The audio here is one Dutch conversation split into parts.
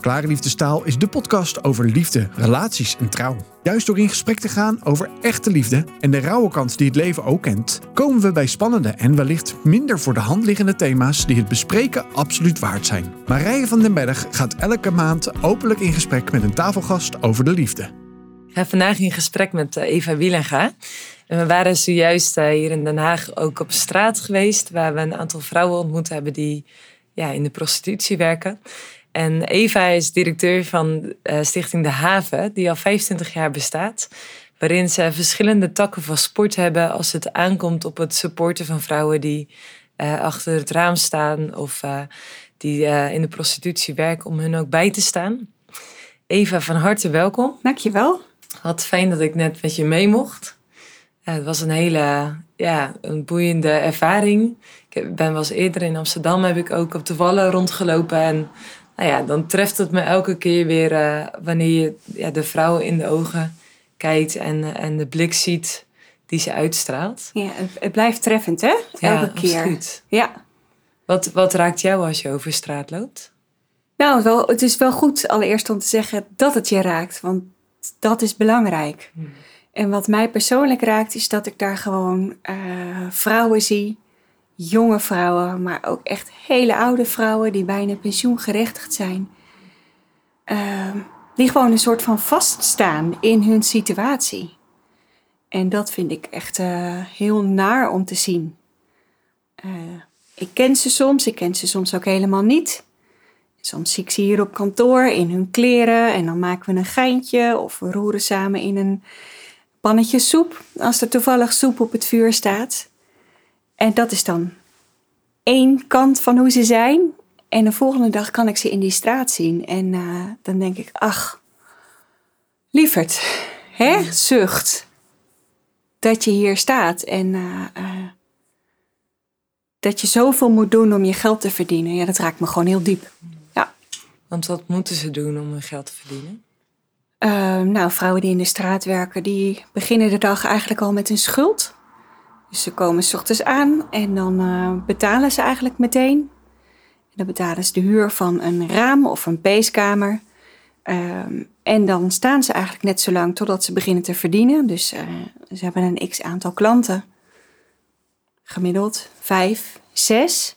Klare Liefdestaal is de podcast over liefde, relaties en trouw. Juist door in gesprek te gaan over echte liefde en de rauwe kant die het leven ook kent, komen we bij spannende en wellicht minder voor de hand liggende thema's die het bespreken absoluut waard zijn. Marije van den Berg gaat elke maand openlijk in gesprek met een tafelgast over de liefde. Ik ga vandaag in gesprek met eh, Eva Wielenga. En we waren zojuist eh, hier in Den Haag ook op straat geweest, waar we een aantal vrouwen ontmoet hebben die ja, in de prostitutie werken. En Eva is directeur van uh, Stichting De Haven, die al 25 jaar bestaat. Waarin ze verschillende takken van sport hebben als het aankomt op het supporten van vrouwen die uh, achter het raam staan of uh, die in de prostitutie werken om hun ook bij te staan. Eva, van harte welkom. Dankjewel. Wat fijn dat ik net met je mee mocht. het was een hele ja, een boeiende ervaring. Ik ben wel eens eerder in Amsterdam, heb ik ook op de Wallen rondgelopen. En nou ja, dan treft het me elke keer weer uh, wanneer je ja, de vrouw in de ogen kijkt en, en de blik ziet die ze uitstraalt. Ja, het blijft treffend, hè? Elke ja, keer. Absoluut. Ja. Wat, wat raakt jou als je over straat loopt? Nou, wel, het is wel goed allereerst om te zeggen dat het je raakt, want dat is belangrijk. Hmm. En wat mij persoonlijk raakt, is dat ik daar gewoon uh, vrouwen zie jonge vrouwen, maar ook echt hele oude vrouwen die bijna pensioengerechtigd zijn. Uh, die gewoon een soort van vaststaan in hun situatie. En dat vind ik echt uh, heel naar om te zien. Uh, ik ken ze soms, ik ken ze soms ook helemaal niet. Soms zie ik ze hier op kantoor in hun kleren en dan maken we een geintje of we roeren samen in een pannetje soep als er toevallig soep op het vuur staat. En dat is dan één kant van hoe ze zijn. En de volgende dag kan ik ze in die straat zien. En uh, dan denk ik, ach, lieverd, hè, zucht. Dat je hier staat en uh, uh, dat je zoveel moet doen om je geld te verdienen. Ja, dat raakt me gewoon heel diep. Ja. Want wat moeten ze doen om hun geld te verdienen? nou, vrouwen die in de straat werken, die beginnen de dag eigenlijk al met een schuld. Dus ze komen s ochtends aan en dan uh, betalen ze eigenlijk meteen. En dan betalen ze de huur van een raam of een peeskamer. Um, en dan staan ze eigenlijk net zo lang totdat ze beginnen te verdienen. Dus uh, ze hebben een x aantal klanten. Gemiddeld vijf, zes.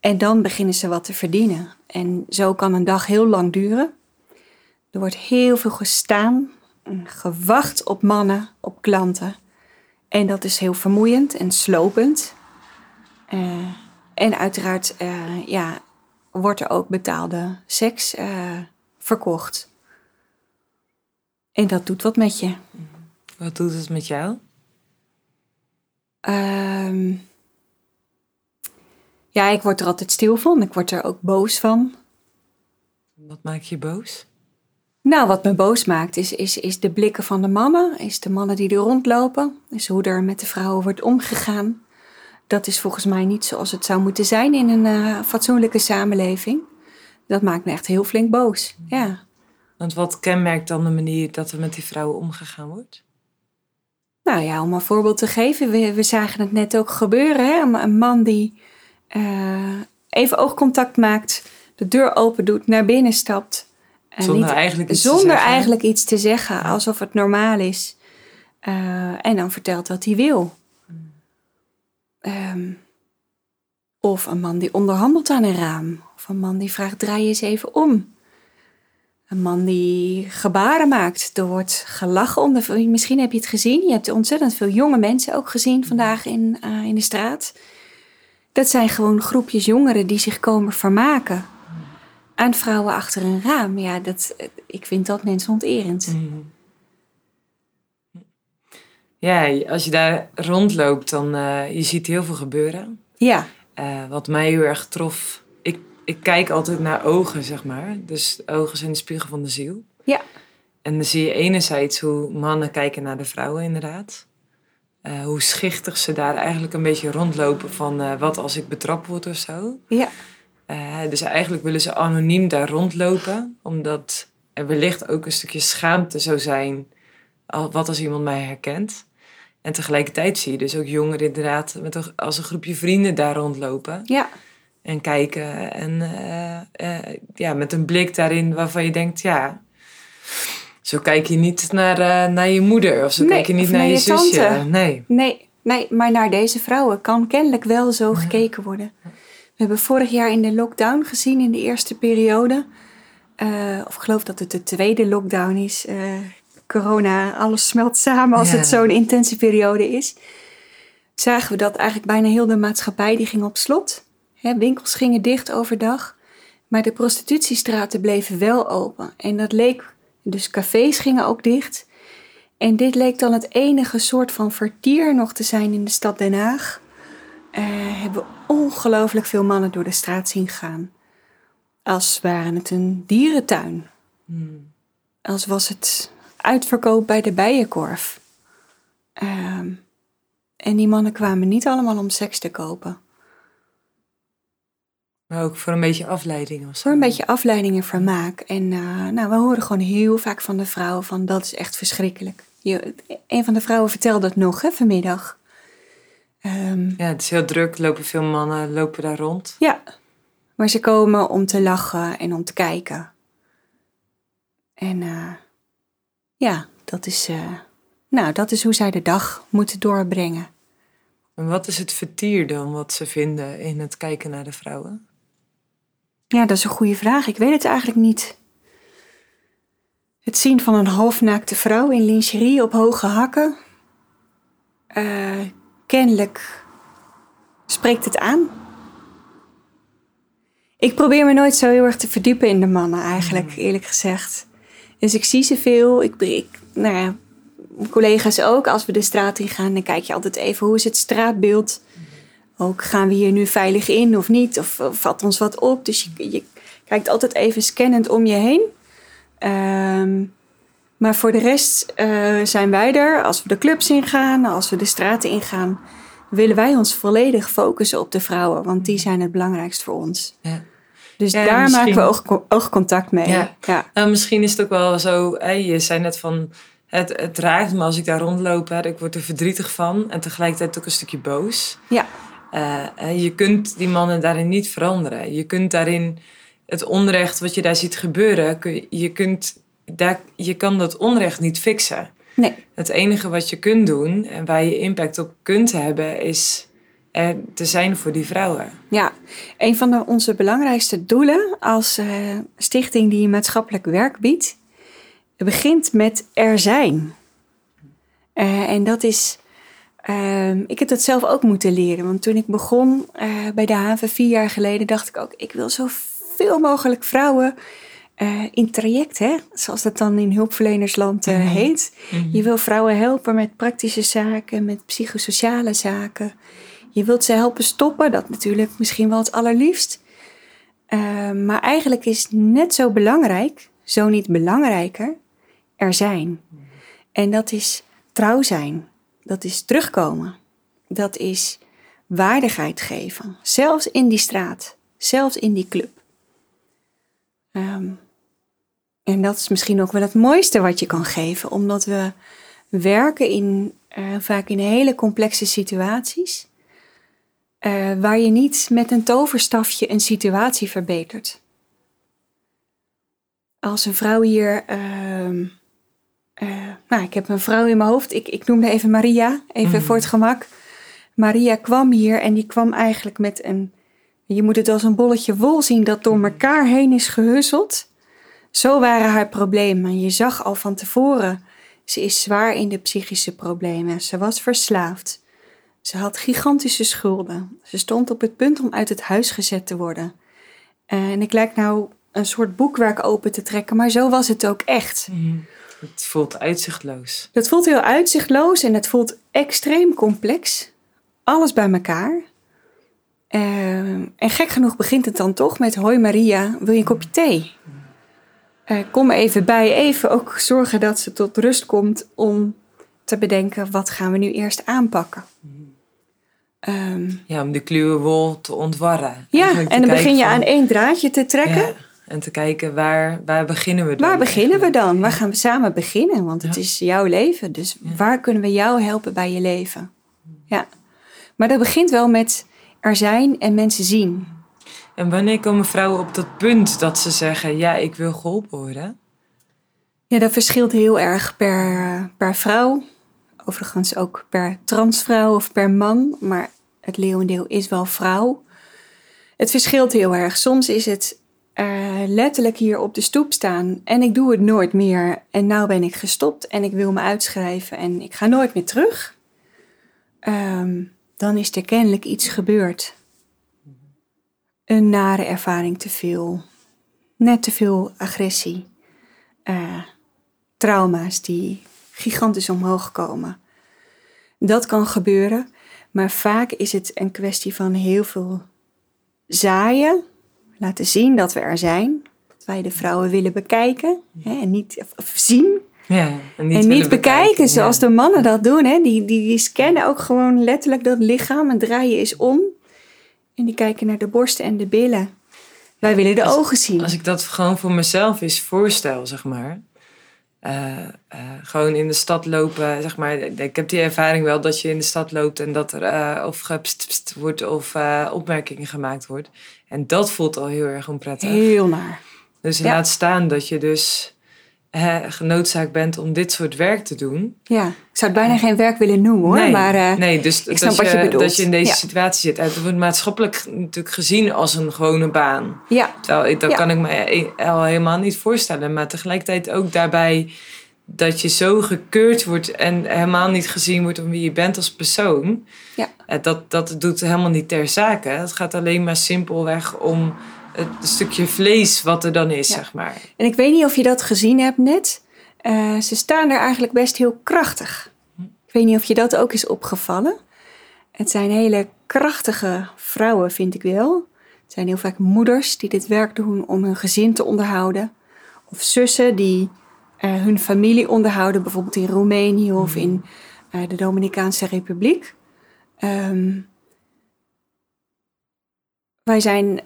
En dan beginnen ze wat te verdienen. En zo kan een dag heel lang duren. Er wordt heel veel gestaan, gewacht op mannen, op klanten. En dat is heel vermoeiend en slopend. Uh, en uiteraard uh, ja, wordt er ook betaalde seks uh, verkocht. En dat doet wat met je. Wat doet het met jou? Um, ja, ik word er altijd stil van. Ik word er ook boos van. Wat maakt je boos? Nou, wat me boos maakt is, is, is de blikken van de mannen, is de mannen die er rondlopen, is hoe er met de vrouwen wordt omgegaan. Dat is volgens mij niet zoals het zou moeten zijn in een uh, fatsoenlijke samenleving. Dat maakt me echt heel flink boos, ja. Want wat kenmerkt dan de manier dat er met die vrouwen omgegaan wordt? Nou ja, om een voorbeeld te geven, we, we zagen het net ook gebeuren. Hè? Een man die uh, even oogcontact maakt, de deur open doet, naar binnen stapt zonder niet, eigenlijk iets zonder te zeggen. eigenlijk iets te zeggen, alsof het normaal is. Uh, en dan vertelt wat hij wil. Um, of een man die onderhandelt aan een raam. Of een man die vraagt: draai eens even om. Een man die gebaren maakt. Er wordt gelachen om de. Misschien heb je het gezien. Je hebt ontzettend veel jonge mensen ook gezien vandaag in, uh, in de straat. Dat zijn gewoon groepjes jongeren die zich komen vermaken aan vrouwen achter een raam. Ja, dat, ik vind dat mensonterend. Mm. Ja, als je daar rondloopt, dan uh, je ziet heel veel gebeuren. Ja. Uh, wat mij heel erg trof, ik, ik kijk altijd naar ogen, zeg maar. Dus ogen zijn de spiegel van de ziel. Ja. En dan zie je enerzijds hoe mannen kijken naar de vrouwen, inderdaad. Uh, hoe schichtig ze daar eigenlijk een beetje rondlopen van wat als ik betrapt word of zo. Ja. Uh, dus eigenlijk willen ze anoniem daar rondlopen, omdat er wellicht ook een stukje schaamte zou zijn. Wat als iemand mij herkent? En tegelijkertijd zie je dus ook jongeren inderdaad met een, als een groepje vrienden daar rondlopen. Ja. En kijken. En eh, eh, ja, met een blik daarin waarvan je denkt, ja, zo kijk je niet naar, eh, naar je moeder of zo Nee, kijk je niet naar naar je, je zusje. tante. Nee. Nee, nee, maar naar deze vrouwen kan kennelijk wel zo gekeken worden. We hebben vorig jaar in de lockdown gezien, in de eerste periode. eh, of ik geloof dat het de tweede lockdown is. eh, corona, alles smelt samen als Ja. het zo'n intense periode is. Zagen we dat eigenlijk bijna heel de maatschappij die ging op slot. Hè, winkels gingen dicht overdag. Maar de prostitutiestraten bleven wel open. En dat leek, dus cafés gingen ook dicht. En dit leek dan het enige soort van vertier nog te zijn in de stad Den Haag. Eh, hebben we ongelooflijk veel mannen door de straat zien gaan. Als waren het een dierentuin. Als was het uitverkoop bij de bijenkorf. Ehm, en die mannen kwamen niet allemaal om seks te kopen. Maar ook voor een beetje afleiding of zo. Voor een beetje afleiding en vermaak. En eh, nou, we horen gewoon heel vaak van de vrouwen van dat is echt verschrikkelijk. Je, een van de vrouwen vertelde het nog hè, vanmiddag. Ehm, Ja, het is heel druk. Lopen veel mannen lopen daar rond. ja, maar ze komen om te lachen en om te kijken. En eh, ja, dat is, eh, nou, dat is hoe zij de dag moeten doorbrengen. En wat is het vertier dan wat ze vinden in het kijken naar de vrouwen? Ja, dat is een goede vraag. Ik weet het eigenlijk niet. Het zien van een halfnaakte vrouw in lingerie op hoge hakken. eh, kennelijk spreekt het aan. Ik probeer me nooit zo heel erg te verdiepen in de mannen, eigenlijk, eerlijk gezegd. Dus ik zie ze veel. Ik, ik, nou ja, mijn collega's ook. Als we de straat in gaan, dan kijk je altijd even hoe is het straatbeeld. Ook gaan we hier nu veilig in of niet? Of, of valt ons wat op? Dus je, je kijkt altijd even scannend om je heen. Ehm, maar voor de rest eh, zijn wij er. Als we de clubs ingaan, als we de straten ingaan, willen wij ons volledig focussen op de vrouwen. Want die zijn het belangrijkst voor ons. Ja. Dus Ja, daar misschien- maken we oog, oogcontact mee. Ja. Ja. Nou, misschien is het ook wel zo, hè, je zei net van, het, het raakt me als ik daar rondloop, hè, ik word er verdrietig van en tegelijkertijd ook een stukje boos. Ja. Eh, je kunt die mannen daarin niet veranderen. Je kunt daarin het onrecht wat je daar ziet gebeuren, kun je, kunt, daar, je kan dat onrecht niet fixen. Nee. Het enige wat je kunt doen en waar je impact op kunt hebben, is er te zijn voor die vrouwen. Ja, een van de, onze belangrijkste doelen als eh, stichting die maatschappelijk werk biedt, begint met er zijn. Eh, en dat is, ehm, ik heb dat zelf ook moeten leren. Want toen ik begon eh, bij de haven vier jaar geleden, dacht ik ook, ik wil zoveel mogelijk vrouwen eh, in traject, hè, zoals dat dan in hulpverlenersland eh, heet. Je wil vrouwen helpen met praktische zaken, met psychosociale zaken. Je wilt ze helpen stoppen, dat natuurlijk misschien wel het allerliefst. Eh, maar eigenlijk is net zo belangrijk, zo niet belangrijker, er zijn. En dat is trouw zijn. Dat is terugkomen. Dat is waardigheid geven. Zelfs in die straat. Zelfs in die club. Ehm, en dat is misschien ook wel het mooiste wat je kan geven. Omdat we werken in, eh, vaak in hele complexe situaties. eh, waar je niet met een toverstafje een situatie verbetert. Als een vrouw hier. ehm, eh, nou, ik heb een vrouw in mijn hoofd. Ik, ik noemde even Maria, even voor het gemak. Maria kwam hier en die kwam eigenlijk met een. Je moet het als een bolletje wol zien dat door elkaar heen is gehusseld. Zo waren haar problemen. Je zag al van tevoren. Ze is zwaar in de psychische problemen. Ze was verslaafd. Ze had gigantische schulden. Ze stond op het punt om uit het huis gezet te worden. En ik lijk nou een soort boekwerk open te trekken, maar zo was het ook echt. Het voelt uitzichtloos. Het voelt heel uitzichtloos en het voelt extreem complex. Alles bij elkaar. Ehm, en gek genoeg begint het dan toch met: Hoi Maria, wil je een kopje thee? Eh, kom even bij, even ook zorgen dat ze tot rust komt om te bedenken: wat gaan we nu eerst aanpakken? Ehm, Ja, om de kluwe wol te ontwarren. ja, en dan begin je van- aan één draadje te trekken. Ja, en te kijken waar, waar beginnen we dan? Waar beginnen we dan? Waar gaan we samen beginnen? Want het Ja. is jouw leven. Dus waar kunnen we jou helpen bij je leven? Ja. Maar dat begint wel met er zijn en mensen zien. En wanneer komen vrouwen op dat punt dat ze zeggen: Ja, ik wil geholpen worden? Ja, dat verschilt heel erg per, per vrouw. Overigens ook per transvrouw of per man. Maar het leeuwendeel is wel vrouw. Het verschilt heel erg. Soms is het uh, letterlijk hier op de stoep staan en ik doe het nooit meer. En nou ben ik gestopt en ik wil me uitschrijven en ik ga nooit meer terug. Um, dan is er kennelijk iets gebeurd. Een nare ervaring te veel. Net te veel agressie. Uh, trauma's die gigantisch omhoog komen. Dat kan gebeuren, maar vaak is het een kwestie van heel veel zaaien, laten zien dat we er zijn, dat wij de vrouwen willen bekijken hè, en niet of zien. Ja, en niet, en niet bekijken, zoals de mannen dat doen. Hè. Die, die, die scannen ook gewoon letterlijk dat lichaam en draaien is om. En die kijken naar de borsten en de billen. Wij willen de ogen zien. Als ik dat gewoon voor mezelf eens voorstel, zeg maar. Uh, uh, gewoon in de stad lopen, zeg maar. Ik heb die ervaring wel dat je in de stad loopt en dat er uh, of gepst wordt of opmerkingen gemaakt wordt. En dat voelt al heel erg onprettig. Heel naar. Dus ja. laat staan dat je dus genoodzaakt bent om dit soort werk te doen. Ja, ik zou het bijna geen werk willen noemen hoor. Nee, maar, nee dus ik snap dat, je, je dat je in deze situatie zit. Het wordt maatschappelijk natuurlijk gezien als een gewone baan. Ja. Terwijl, dat kan ik me al helemaal niet voorstellen. Maar tegelijkertijd ook daarbij dat je zo gekeurd wordt en helemaal niet gezien wordt om wie je bent als persoon. Ja. Dat, dat doet helemaal niet ter zake. Het gaat alleen maar simpelweg om het stukje vlees wat er dan is, zeg maar. En ik weet niet of je dat gezien hebt net. Uh, ze staan er eigenlijk best heel krachtig. Ik weet niet of je dat ook is opgevallen. Het zijn hele krachtige vrouwen, vind ik wel. Het zijn heel vaak moeders die dit werk doen om hun gezin te onderhouden. Of zussen die uh, hun familie onderhouden, bijvoorbeeld in Roemenië of in uh, de Dominicaanse Republiek. Um, wij zijn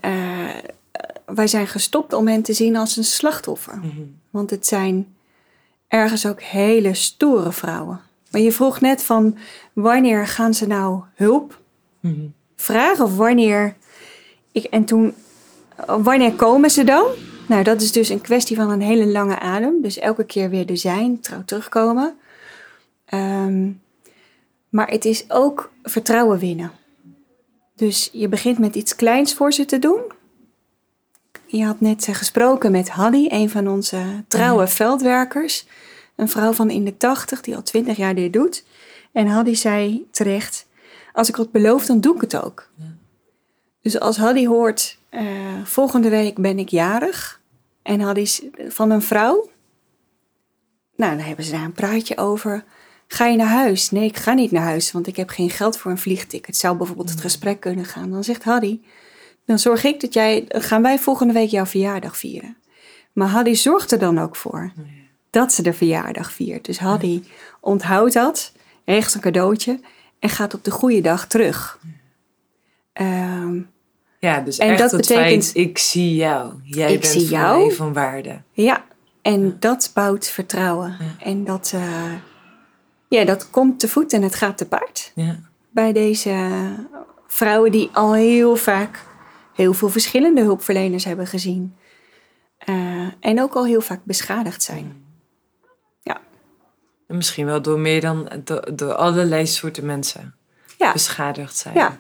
wij zijn gestopt om hen te zien als een slachtoffer. Mhm. Want het zijn ergens ook hele stoere vrouwen. Maar je vroeg net van wanneer gaan ze nou hulp mhm. vragen of wanneer. Ik, en toen, wanneer komen ze dan? Nou, dat is dus een kwestie van een hele lange adem. Dus elke keer weer er zijn, trouw terugkomen. Ehm, maar het is ook vertrouwen winnen. Dus je begint met iets kleins voor ze te doen. Je had net gesproken met Haddy, een van onze trouwe veldwerkers. Een vrouw van in de tachtig die al twintig jaar dit doet. En Haddy zei terecht, als ik wat beloof, dan doe ik het ook. Dus als Haddy hoort, uh, volgende week ben ik jarig. En Haddy van een vrouw. Nou, dan hebben ze daar een praatje over. Ga je naar huis? Nee, ik ga niet naar huis, want ik heb geen geld voor een vliegticket. Zou bijvoorbeeld het gesprek kunnen gaan. Dan zegt Haddy, dan zorg ik dat jij, gaan wij volgende week jouw verjaardag vieren. Maar Haddy zorgt er dan ook voor oh dat ze de verjaardag viert. Dus Haddy onthoudt dat, regelt een cadeautje en gaat op de goede dag terug. Ehm, ja, dus en dat betekent, feit, ik zie jou. Jij ik bent zie jou. mij van waarde. Ja, en dat bouwt vertrouwen. En dat, uh, ja, dat komt te voet en het gaat te paard. Ja. Bij deze vrouwen die al heel vaak heel veel verschillende hulpverleners hebben gezien. Uh, en ook al heel vaak beschadigd zijn. Ja. En misschien wel door meer dan door, allerlei soorten mensen ja. beschadigd zijn. Ja.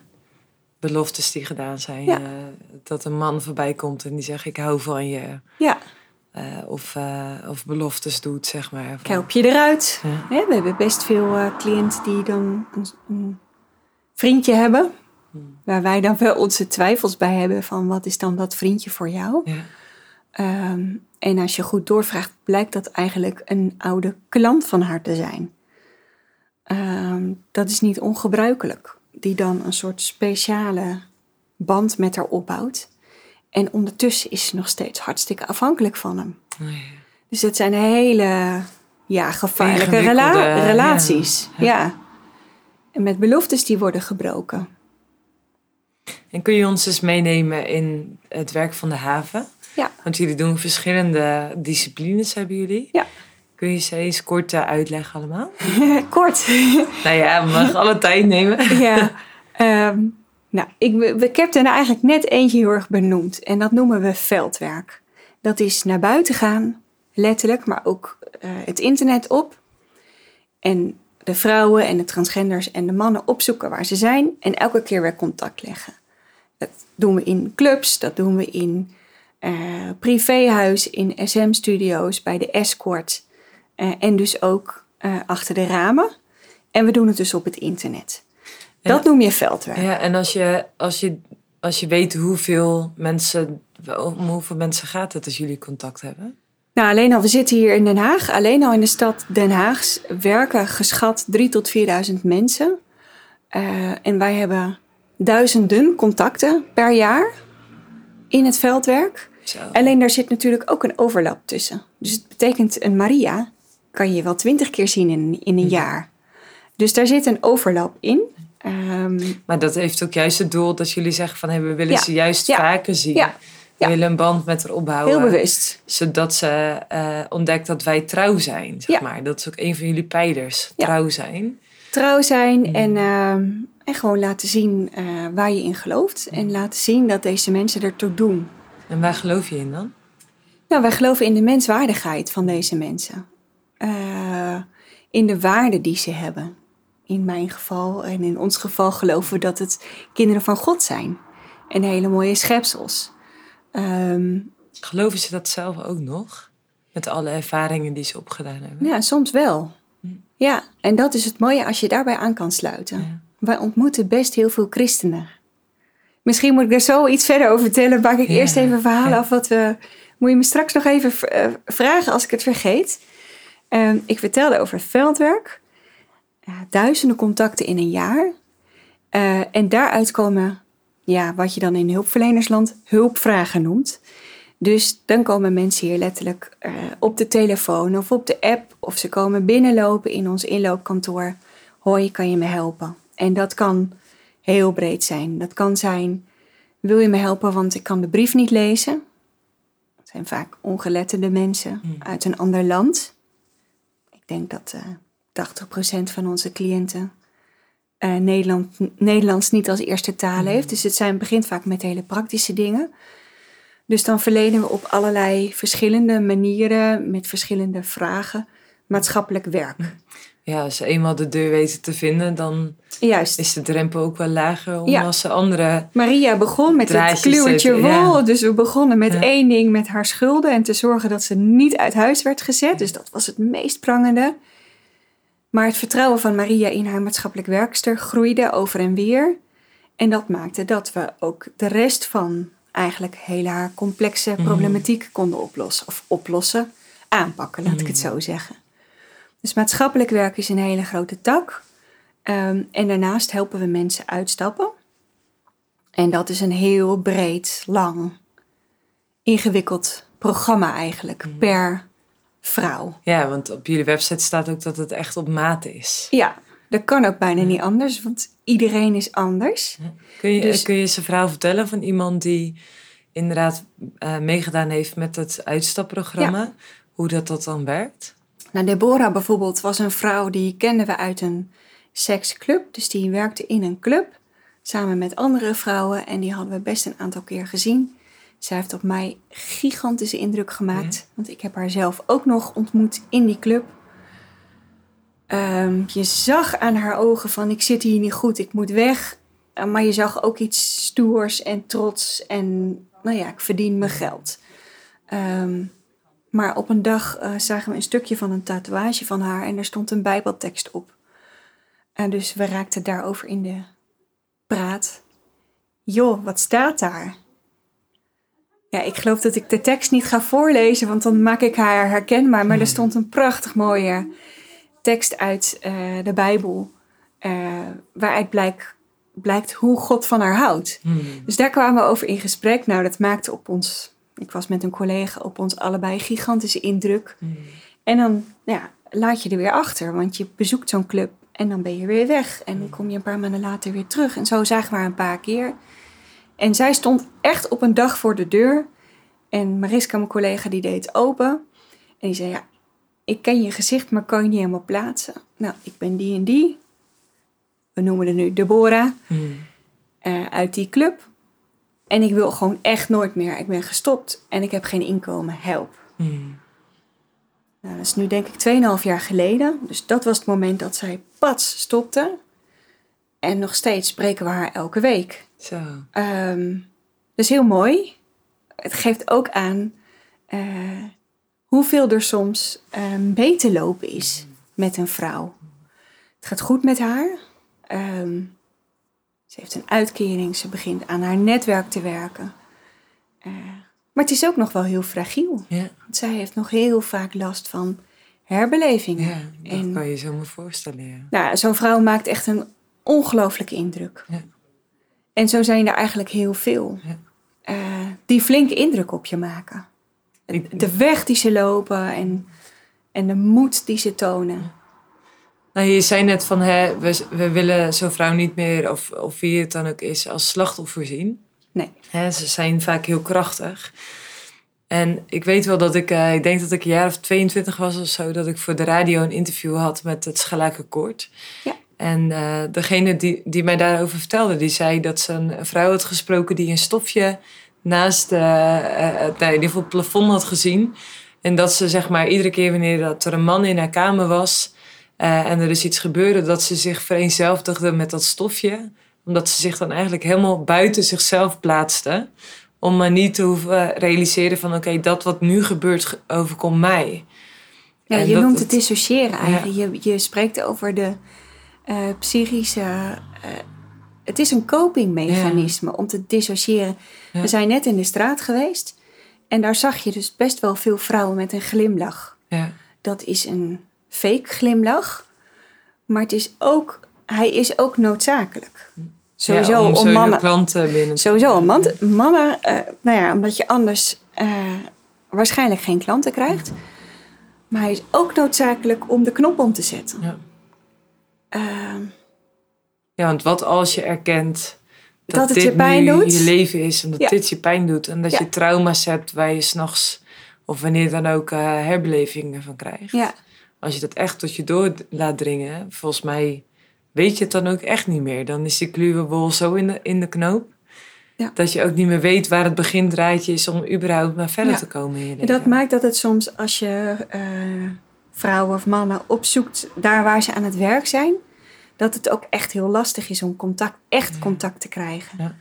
Beloftes die gedaan zijn. Ja. Uh, dat een man voorbij komt en die zegt ik hou van je. Ja. Uh, of, of beloftes doet, zeg maar. Van... Help je eruit. Ja. we hebben best veel cliënten die dan een, een vriendje hebben Waar wij dan wel onze twijfels bij hebben van wat is dan dat vriendje voor jou? Ja. Ehm, en als je goed doorvraagt, blijkt dat eigenlijk een oude klant van haar te zijn. Ehm, dat is niet ongebruikelijk. Die dan een soort speciale band met haar opbouwt. En ondertussen is ze nog steeds hartstikke afhankelijk van hem. Oh dus het zijn hele ja, gevaarlijke relaties. Ja. ja. En met beloftes die worden gebroken. En kun je ons eens meenemen in het werk van de haven? Ja. Want jullie doen verschillende disciplines, hebben jullie. Ja. Kun je ze eens kort uh, uitleggen allemaal? kort? nou ja, we mogen alle tijd nemen. ja. Um, Nou, ik, ik heb er nou eigenlijk net eentje heel erg benoemd. En dat noemen we veldwerk. Dat is naar buiten gaan, letterlijk, maar ook eh, het internet op. En de vrouwen en de transgenders en de mannen opzoeken waar ze zijn. En elke keer weer contact leggen. Dat doen we in clubs, dat doen we in uh, privéhuis, in SM-studio's, bij de escort. Uh, en dus ook achter de ramen. En we doen het dus op het internet. Dat noem je veldwerk. Ja, en als je, als je, als je weet hoeveel mensen, om hoeveel mensen gaat het als jullie contact hebben? Nou, alleen al, we zitten hier in Den Haag. Alleen al in de stad Den Haag werken geschat 3 tot 4.000 mensen. Uh, en wij hebben duizenden contacten per jaar in het veldwerk. Zo. Alleen daar zit natuurlijk ook een overlap tussen. Dus het betekent een Maria kan je wel twintig keer zien in, in een jaar. Dus daar zit een overlap in. Um, maar dat heeft ook juist het doel dat jullie zeggen van hey, we willen ze juist vaker zien. Ja. We willen een band met haar opbouwen. Heel bewust. Zodat ze uh, ontdekt dat wij trouw zijn, zeg maar. Dat is ook een van jullie pijlers, trouw zijn. Trouw zijn mm. en, uh, en gewoon laten zien uh, waar je in gelooft. En laten zien dat deze mensen ertoe doen. En waar geloof je in dan? Nou, wij geloven in de menswaardigheid van deze mensen. Uh, in de waarde die ze hebben in mijn geval en in ons geval geloven we dat het kinderen van God zijn. En hele mooie schepsels. Um, Geloven ze dat zelf ook nog? Met alle ervaringen die ze opgedaan hebben? Ja, soms wel. Ja, en dat is het mooie als je daarbij aan kan sluiten. Wij ontmoeten best heel veel christenen. Misschien moet ik er zo iets verder over vertellen. Maak ik eerst even verhaal af. Wat we, moet je me straks nog even eh, vragen als ik het vergeet. Um, ik vertelde over veldwerk duizenden contacten in een jaar. Uh, en daaruit komen, ja, wat je dan in hulpverlenersland hulpvragen noemt. Dus dan komen mensen hier letterlijk uh, op de telefoon of op de app. Of ze komen binnenlopen in ons inloopkantoor. Hoi, kan je me helpen? En dat kan heel breed zijn. Dat kan zijn, wil je me helpen want ik kan de brief niet lezen? Dat zijn vaak ongeletterde mensen hmm. uit een ander land. Ik denk dat... Uh, 80% van onze cliënten uh, Nederland, Nederlands niet als eerste taal mhm. heeft. Dus het zijn, begint vaak met hele praktische dingen. Dus dan verlenen we op allerlei verschillende manieren, met verschillende vragen, maatschappelijk werk. Ja, als ze eenmaal de deur weten te vinden, dan Juist. is de drempel ook wel lager om als ze andere. Maria begon met het kluwertje wol. Dus we begonnen met één ding, met haar schulden en te zorgen dat ze niet uit huis werd gezet. Dus dat was het meest prangende. Maar het vertrouwen van Maria in haar maatschappelijk werkster groeide over en weer. En dat maakte dat we ook de rest van eigenlijk hele haar complexe mhm. problematiek konden oplossen. Of oplossen, aanpakken, laat ik het mhm. zo zeggen. Dus maatschappelijk werk is een hele grote tak. Ehm, en daarnaast helpen we mensen uitstappen. En dat is een heel breed, lang, ingewikkeld programma eigenlijk mhm. per vrouw. Ja, want op jullie website staat ook dat het echt op maat is. Ja, dat kan ook bijna niet anders, want iedereen is anders. Kun je, dus, kun je eens een verhaal vertellen van iemand die inderdaad uh, meegedaan heeft met het uitstapprogramma? Hoe dat, dat dan werkt? Nou, Deborah bijvoorbeeld was een vrouw die kenden we uit een seksclub. Dus die werkte in een club samen met andere vrouwen en die hadden we best een aantal keer gezien. Zij heeft op mij gigantische indruk gemaakt. Want ik heb haar zelf ook nog ontmoet in die club. Um, je zag aan haar ogen van ik zit hier niet goed, ik moet weg. Uh, maar je zag ook iets stoers en trots en nou ja, ik verdien mijn geld. Um, maar op een dag uh, zagen we een stukje van een tatoeage van haar en er stond een bijbeltekst op. En dus we raakten daarover in de praat. Joh, wat staat daar? Ja, ik geloof dat ik de tekst niet ga voorlezen, want dan maak ik haar herkenbaar. Maar er hmm. stond een prachtig mooie tekst uit uh, de Bijbel, uh, waaruit blijkt, blijkt hoe God van haar houdt. Hmm. Dus daar kwamen we over in gesprek. Nou, dat maakte op ons, ik was met een collega, op ons allebei gigantische indruk. Hmm. En dan ja, laat je er weer achter, want je bezoekt zo'n club en dan ben je weer weg. En dan kom je een paar maanden later weer terug. En zo zagen we haar een paar keer. En zij stond echt op een dag voor de deur. En Mariska, mijn collega, die deed open. En die zei, ja, ik ken je gezicht, maar kan je niet helemaal plaatsen. Nou, ik ben die en die. We noemen het nu Deborah. Hmm. eh, uit die club. En ik wil gewoon echt nooit meer. Ik ben gestopt en ik heb geen inkomen. Help. Hmm. Nou, dat is nu denk ik 2,5 jaar geleden. Dus dat was het moment dat zij pats stopte. En nog steeds spreken we haar elke week. Zo. Ehm, dus heel mooi. Het geeft ook aan eh, hoeveel er soms mee te lopen is met een vrouw. Het gaat goed met haar. Ehm, ze heeft een uitkering. Ze begint aan haar netwerk te werken. Eh, maar het is ook nog wel heel fragiel. Ja, Want zij heeft nog heel vaak last van herbelevingen. ja dat en kan je zo maar voorstellen. Ja. nou, zo'n vrouw maakt echt een ongelooflijke indruk. Ja. En zo zijn er eigenlijk heel veel Ja. eh, die flinke indruk op je maken. De weg die ze lopen en, en de moed die ze tonen. Nou, je zei net van, hè, we, we willen zo'n vrouw niet meer, of, of wie het dan ook is, als slachtoffer zien. Nee. Hè, ze zijn vaak heel krachtig. En ik weet wel dat ik, eh, ik denk dat ik een jaar of 22 was of zo, dat ik voor de radio een interview had met het Schelijke Ja. En eh, degene die, die mij daarover vertelde, die zei dat ze een vrouw had gesproken die een stofje naast eh, eh, het, nou, in ieder geval het plafond had gezien. En dat ze zeg maar iedere keer wanneer dat er een man in haar kamer was eh, en er dus iets gebeurde, dat ze zich vereenzelvigde met dat stofje. Omdat ze zich dan eigenlijk helemaal buiten zichzelf plaatste. Om maar niet te hoeven realiseren van oké, dat wat nu gebeurt ge- overkomt mij. Ja, En je dat noemt het- dissociëren eigenlijk. Je, je spreekt over de eh, psychische... eh, het is een copingmechanisme om te dissociëren. Ja. We zijn net in de straat geweest. En daar zag je dus best wel veel vrouwen met een glimlach. Ja, Dat is een fake glimlach. Maar het is ook, hij is ook noodzakelijk. Sowieso om, klanten binnen te Sowieso, om man- mannen... eh, nou ja, omdat je anders eh, waarschijnlijk geen klanten krijgt. Maar hij is ook noodzakelijk om de knop om te zetten. Ja. Ehm, Ja, want wat als je erkent dat, Dat het dit je pijn nu doet? je leven is en dat Ja. dit je pijn doet en dat Ja. je trauma's hebt waar je s'nachts of wanneer dan ook eh, herbelevingen van krijgt. ja, Als je dat echt tot je door laat dringen, volgens mij weet je het dan ook echt niet meer. Dan is die kluwe wol zo in de, in de knoop. Ja. Dat je ook niet meer weet waar het begindraadje is om überhaupt maar verder Ja. te komen in je dat maakt dat het soms als je eh, vrouwen of mannen opzoekt daar waar ze aan het werk zijn, dat het ook echt heel lastig is om contact, echt contact te krijgen. Ja.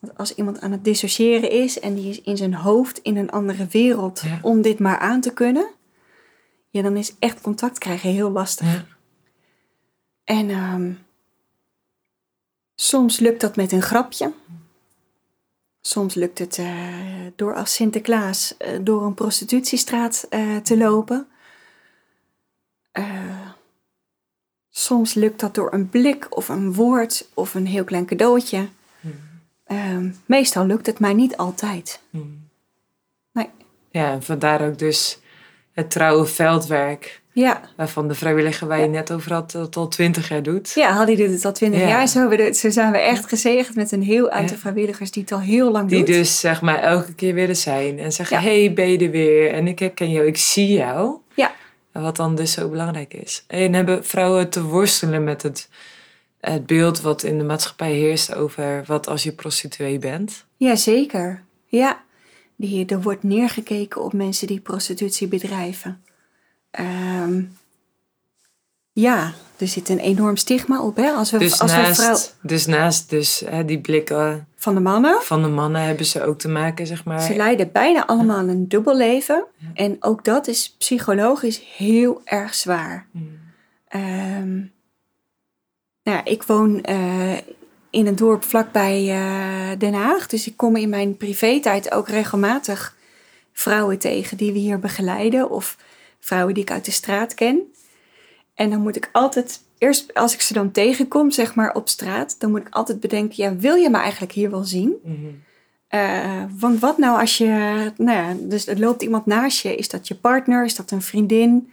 Want als iemand aan het dissociëren is en die is in zijn hoofd in een andere wereld Ja. om dit maar aan te kunnen, ja, dan is echt contact krijgen heel lastig. Ja. En ehm, soms lukt dat met een grapje. Soms lukt het eh, door als Sinterklaas eh, door een prostitutiestraat eh, te lopen. Eh, soms lukt dat door een blik of een woord of een heel klein cadeautje. Ehm, meestal lukt het, maar niet altijd. Hmm. Nee. Ja, en vandaar ook dus het trouwe veldwerk. Ja, Waarvan de vrijwilliger waar je net over had, dat al twintig jaar doet. ja Haddy doet het al twintig Ja. jaar. Zo, we zijn we echt gezegend met een heel aantal Ja. vrijwilligers die het al heel lang Die doen. dus zeg maar elke keer er zijn. En zeggen, hey, ben je er weer? En ik herken jou, ik zie jou. Ja. Wat dan dus zo belangrijk is. En hebben vrouwen te worstelen met het, het beeld wat in de maatschappij heerst over wat als je prostituee bent. Jazeker, ja. Die, er wordt neergekeken op mensen die prostitutie bedrijven. Ehm, ja, er zit een enorm stigma op. Hè? Als we, Dus als we vrouw naast, dus naast dus, hè, die blikken van de mannen, van de mannen hebben ze ook te maken, zeg maar. ze leiden bijna allemaal een dubbel leven. En ook dat is psychologisch heel erg zwaar. Hmm. Ehm, nou ja, ik woon eh, in een dorp vlakbij eh, Den Haag. Dus ik kom in mijn privé-tijd ook regelmatig vrouwen tegen die we hier begeleiden. Of vrouwen die ik uit de straat ken. En dan moet ik altijd, eerst als ik ze dan tegenkom, zeg maar op straat, dan moet ik altijd bedenken, ja, wil je me eigenlijk hier wel zien? Mhm. Eh, want wat nou als je, nou ja, dus er loopt iemand naast je, is dat je partner, is dat een vriendin?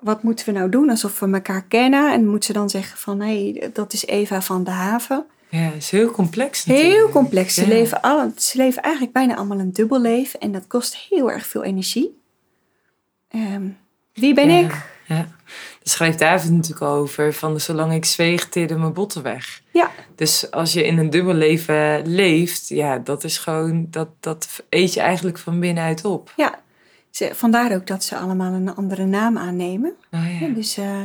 Wat moeten we nou doen alsof we elkaar kennen? En moet ze dan zeggen van, hé, hey, dat is Eva van de Haven. Ja, het is heel complex natuurlijk. Heel complex. Ze, Ja. leven alle, ze leven eigenlijk bijna allemaal een dubbel leven en dat kost heel erg veel energie. Ehm, wie ben Ja, ik? ja. Schrijft David natuurlijk over van zolang ik zweeg, teerde mijn botten weg. Ja. Dus als je in een dubbel leven leeft, ja, dat is gewoon, dat, dat eet je eigenlijk van binnenuit op. Ja, ze, vandaar ook dat ze allemaal een andere naam aannemen. Oh, ja. Ja, dus, eh,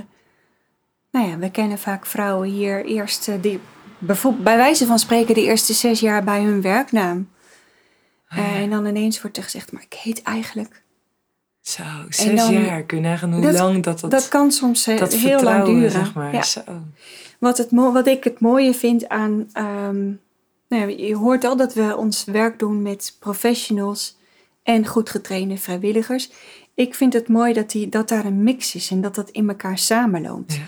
nou ja, we kennen vaak vrouwen hier eerst, eh, die bijvoorbeeld bij wijze van spreken de eerste zes jaar bij hun werknaam. Oh, ja. En dan ineens wordt er gezegd, maar ik heet eigenlijk. Zo, zes dan- jaar. Kun je nagaan hoe Dat- lang dat, dat, Dat kan soms dat heel lang duren. zeg maar. Ja. Zo. Wat, het, wat ik het mooie vind aan. ehm, nou ja, je hoort al dat we ons werk doen met professionals en goed getrainde vrijwilligers. Ik vind het mooi dat, die, dat daar een mix is en dat dat in elkaar samenloopt. Ja.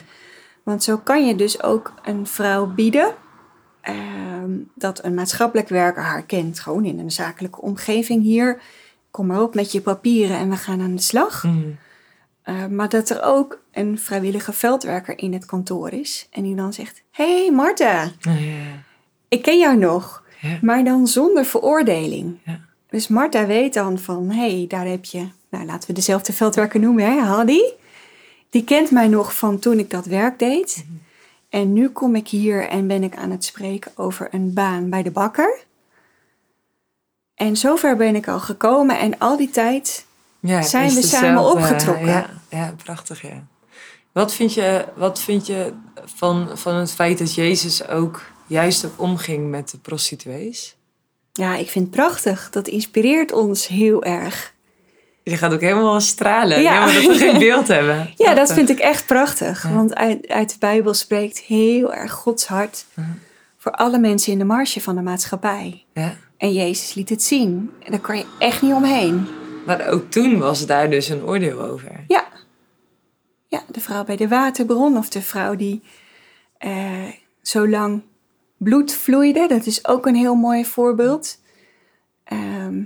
Want zo kan je dus ook een vrouw bieden ehm, dat een maatschappelijk werker haar kent, gewoon in een zakelijke omgeving hier. Kom maar op met je papieren en we gaan aan de slag. Mm. Uh, maar dat er ook een vrijwillige veldwerker in het kantoor is. En die dan zegt: hey Marta, Oh, ja. ik ken jou nog. Ja. Maar dan zonder veroordeling. Dus Marta weet dan van: hé, hey, daar heb je, nou laten we dezelfde veldwerker noemen, hè, Hadi. Die kent mij nog van toen ik dat werk deed. Mhm. En nu kom ik hier en ben ik aan het spreken over een baan bij de bakker. En zover ben ik al gekomen en al die tijd Ja, Zijn we samen opgetrokken? Ja, ja, prachtig, ja. Wat vind je, wat vind je van, van het feit dat Jezus ook juist ook omging met de prostituees? Ja, ik vind het prachtig. Dat inspireert ons heel erg. Je gaat ook helemaal stralen. Ja. Maar dat we geen beeld hebben. Ja, dat vind ik echt prachtig. Ja. Want uit, uit de Bijbel spreekt heel erg Gods hart voor alle mensen in de marge van de maatschappij. Ja. En Jezus liet het zien. En daar kan je echt niet omheen. Maar ook toen was daar dus een oordeel over. Ja. Ja, de vrouw bij de waterbron of de vrouw die eh, zo lang bloed vloeide. Dat is ook een heel mooi voorbeeld. Ehm,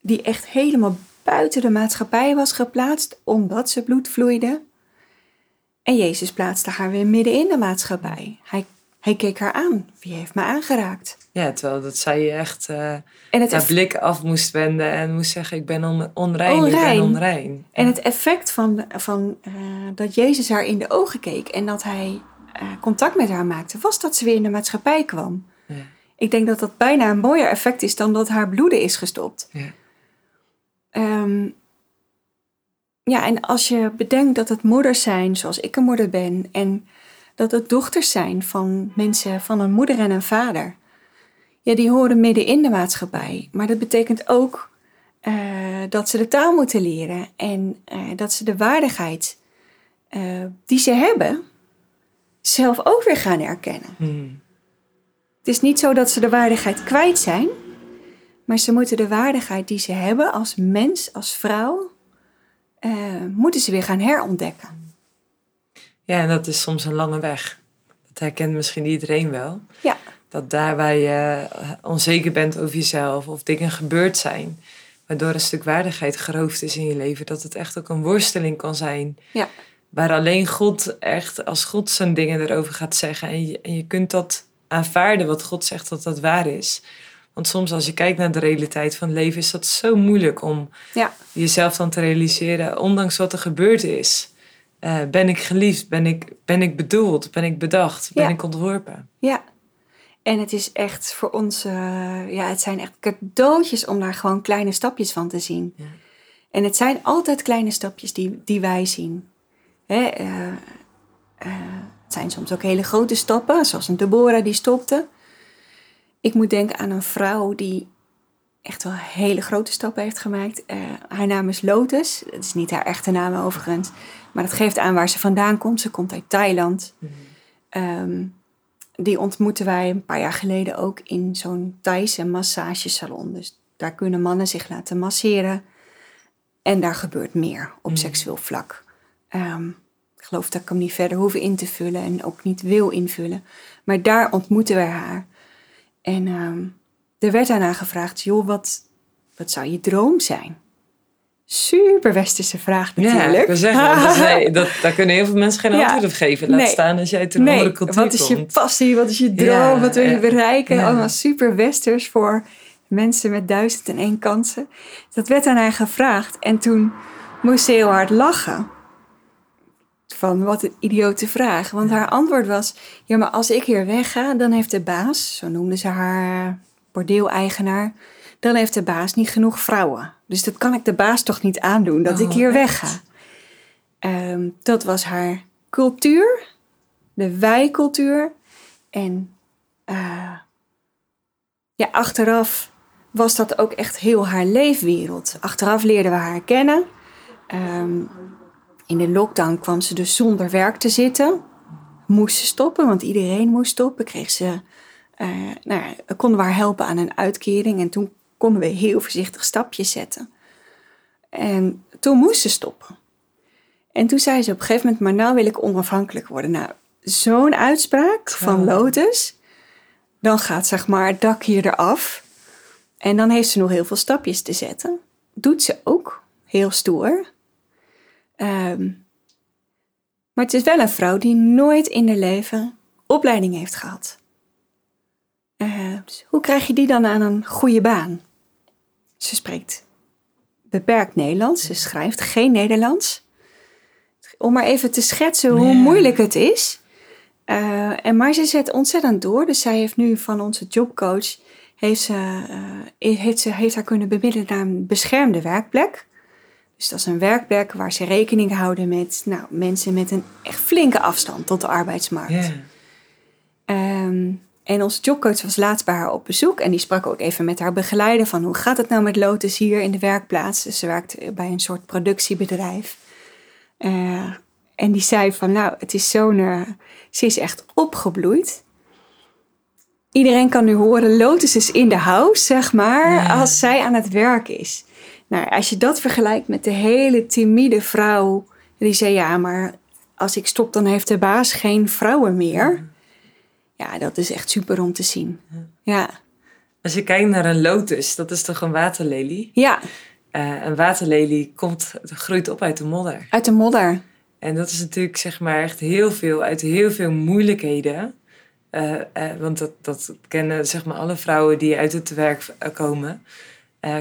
die echt helemaal buiten de maatschappij was geplaatst omdat ze bloed vloeide. En Jezus plaatste haar weer midden in de maatschappij. Hij, hij keek haar aan. Wie heeft me aangeraakt? Ja, terwijl dat zij echt eh En het, haar blik af moest wenden en moest zeggen: Ik ben on- onrein, ik Onrein. ben onrein. En het effect van, van eh, dat Jezus haar in de ogen keek en dat hij eh, contact met haar maakte, was dat ze weer in de maatschappij kwam. Ja. Ik denk dat dat bijna een mooier effect is dan dat haar bloeden is gestopt. Ja. Ehm, ja, en als je bedenkt dat het moeders zijn, zoals ik een moeder ben, en dat het dochters zijn van mensen van een moeder en een vader, ja, die horen midden in de maatschappij. Maar dat betekent ook eh, dat ze de taal moeten leren en eh, dat ze de waardigheid eh, die ze hebben, zelf ook weer gaan erkennen. Hmm. Het is niet zo dat ze de waardigheid kwijt zijn, maar ze moeten de waardigheid die ze hebben als mens, als vrouw, moeten ze weer gaan herontdekken. Ja, en dat is soms een lange weg. Dat herkent misschien iedereen wel. Ja, Dat daar waar je eh, onzeker bent over jezelf of dingen gebeurd zijn, waardoor een stuk waardigheid geroofd is in je leven, dat het echt ook een worsteling kan zijn. ja, Waar alleen God echt, als God zijn dingen erover gaat zeggen en je, en je kunt dat aanvaarden wat God zegt dat dat waar is. Want soms als je kijkt naar de realiteit van het leven is dat zo moeilijk om ja, jezelf dan te realiseren, ondanks wat er gebeurd is. Eh, ben ik geliefd? Ben ik, ben ik bedoeld? Ben ik bedacht? Ben Ja. ik ontworpen? ja. En het is echt voor ons, eh, ja, het zijn echt cadeautjes om daar gewoon kleine stapjes van te zien. Ja. En het zijn altijd kleine stapjes die, die wij zien. Hè, eh, het zijn soms ook hele grote stappen, zoals een Deborah die stopte. Ik moet denken aan een vrouw die echt wel hele grote stappen heeft gemaakt. Haar naam is Lotus. Dat is niet haar echte naam overigens. Maar dat geeft aan waar ze vandaan komt. Ze komt uit Thailand. Ehm, die ontmoetten wij een paar jaar geleden ook in zo'n Thaise massagesalon. Dus daar kunnen mannen zich laten masseren. En daar gebeurt meer op Mm. seksueel vlak. Ehm, ik geloof dat ik hem niet verder hoef in te vullen en ook niet wil invullen. Maar daar ontmoeten wij haar. En ehm, er werd daarna gevraagd, joh, wat, wat zou je droom zijn? Super westerse vraag natuurlijk. Ja, zeggen, dat nee, dat, daar kunnen heel veel mensen geen Ja. antwoord op geven. Laat Nee. staan als jij uit een andere cultuur wat is je komt. passie? Wat is je droom? Ja, wat wil je bereiken? Allemaal super westers voor mensen met duizend en één kansen. Dat werd aan haar gevraagd en toen moest ze heel hard lachen. van wat een idiote vraag. Want haar antwoord was: Ja, maar als ik hier wegga, dan heeft de baas, zo noemde ze haar bordeeleigenaar, dan heeft de baas niet genoeg vrouwen. Dus dat kan ik de baas toch niet aandoen dat ik Oh, hier wegga. Ehm, dat was haar cultuur, de wij-cultuur. En eh, ja, achteraf was dat ook echt heel haar leefwereld. Achteraf leerden we haar kennen. Ehm, in de lockdown kwam ze dus zonder werk te zitten. Moest ze stoppen, want iedereen moest stoppen. Kreeg ze, eh, nou ja, konden we haar helpen aan een uitkering. En toen konden we heel voorzichtig stapjes zetten. En toen moest ze stoppen. En toen zei ze op een gegeven moment, maar nou wil ik onafhankelijk worden. Nou, zo'n uitspraak van Lotus. Dan gaat zeg maar het dak hier eraf. En dan heeft ze nog heel veel stapjes te zetten. Doet ze ook. Heel stoer. Ehm, maar het is wel een vrouw die nooit in haar leven opleiding heeft gehad. Eh, dus hoe krijg je die dan aan een goede baan? Ze spreekt beperkt Nederlands. Ze schrijft geen Nederlands. Om maar even te schetsen hoe moeilijk het is. Eh, en maar ze zet ontzettend door. Dus zij heeft nu van onze jobcoach... Heeft, ze, eh, heeft, ze, heeft haar kunnen bemiddelen naar een beschermde werkplek. Dus dat is een werkplek waar ze rekening houden met nou, mensen met een echt flinke afstand tot de arbeidsmarkt. Ehm, en onze jobcoach was laatst bij haar op bezoek en die sprak ook even met haar begeleider van hoe gaat het nou met Lotus hier in de werkplaats. Dus ze werkt bij een soort productiebedrijf. Eh, en die zei van nou, het is zo'n, eh, ze is echt opgebloeid. Iedereen kan nu horen, Lotus is in de house, zeg maar, Ja. als zij aan het werk is. Nou, als je dat vergelijkt met de hele timide vrouw, die zei ja, maar als ik stop, dan heeft de baas geen vrouwen meer. Ja, dat is echt super om te zien. Ja, Als je kijkt naar een lotus, dat is toch een waterlelie? ja Eh, een waterlelie komt, groeit op uit de modder. uit de modder. En dat is natuurlijk zeg maar echt heel veel, uit heel veel moeilijkheden. Eh, eh, want dat, dat kennen zeg maar alle vrouwen die uit het werk komen.